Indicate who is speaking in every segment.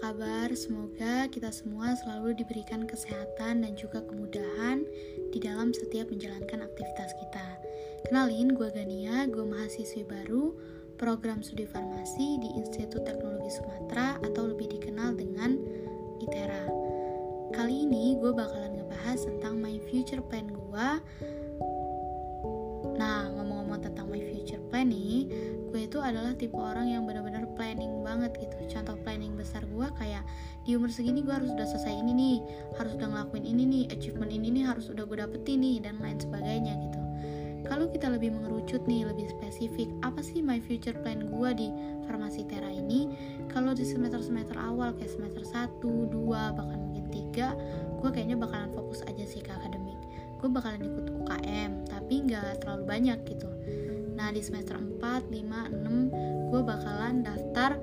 Speaker 1: kabar? Semoga kita semua selalu diberikan kesehatan dan juga kemudahan di dalam setiap menjalankan aktivitas kita. Kenalin, gue Gania, gue mahasiswi baru program studi farmasi di Institut Teknologi Sumatera atau lebih dikenal dengan ITERA. Kali ini gue bakalan ngebahas tentang my future plan gue Nah, ngomong-ngomong tentang my future plan nih, gue itu adalah tipe orang yang benar-benar planning banget gitu. Contoh planning besar gue kayak di umur segini gue harus udah selesai ini nih, harus udah ngelakuin ini nih, achievement ini nih harus udah gue dapetin nih dan lain sebagainya gitu. Kalau kita lebih mengerucut nih, lebih spesifik, apa sih my future plan gue di farmasi Tera ini? Kalau di semester-semester awal kayak semester 1, 2, bahkan mungkin 3, gue kayaknya bakalan fokus aja sih ke akademik gue bakalan ikut UKM tapi nggak terlalu banyak gitu nah di semester 4, 5, 6 gue bakalan daftar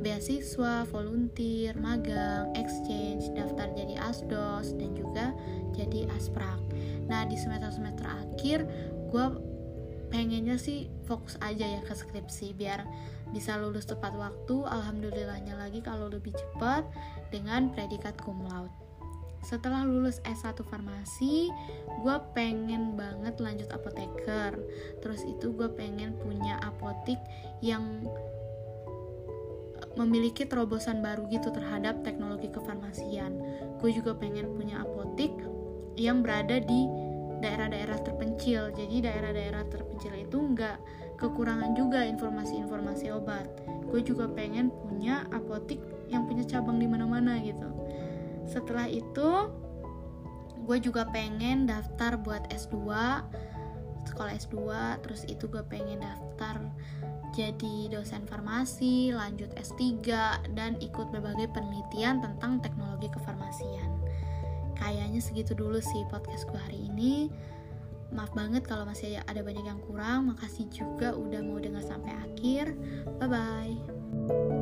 Speaker 1: beasiswa, volunteer, magang, exchange, daftar jadi asdos dan juga jadi asprak. Nah di semester-semester akhir gue pengennya sih fokus aja ya ke skripsi biar bisa lulus tepat waktu. Alhamdulillahnya lagi kalau lebih cepat dengan predikat cum laude setelah lulus S1 farmasi gue pengen banget lanjut apoteker terus itu gue pengen punya apotik yang memiliki terobosan baru gitu terhadap teknologi kefarmasian. Gue juga pengen punya apotik yang berada di daerah-daerah terpencil. Jadi daerah-daerah terpencil itu nggak kekurangan juga informasi-informasi obat. Gue juga pengen punya apotik yang punya cabang di mana-mana gitu. Setelah itu gue juga pengen daftar buat S2 sekolah S2 terus itu gue pengen daftar jadi dosen farmasi lanjut S3 dan ikut berbagai penelitian tentang teknologi kefarmasian. Kayaknya segitu dulu sih podcast gue hari ini. Maaf banget kalau masih ada banyak yang kurang. Makasih juga udah mau dengar sampai akhir. Bye bye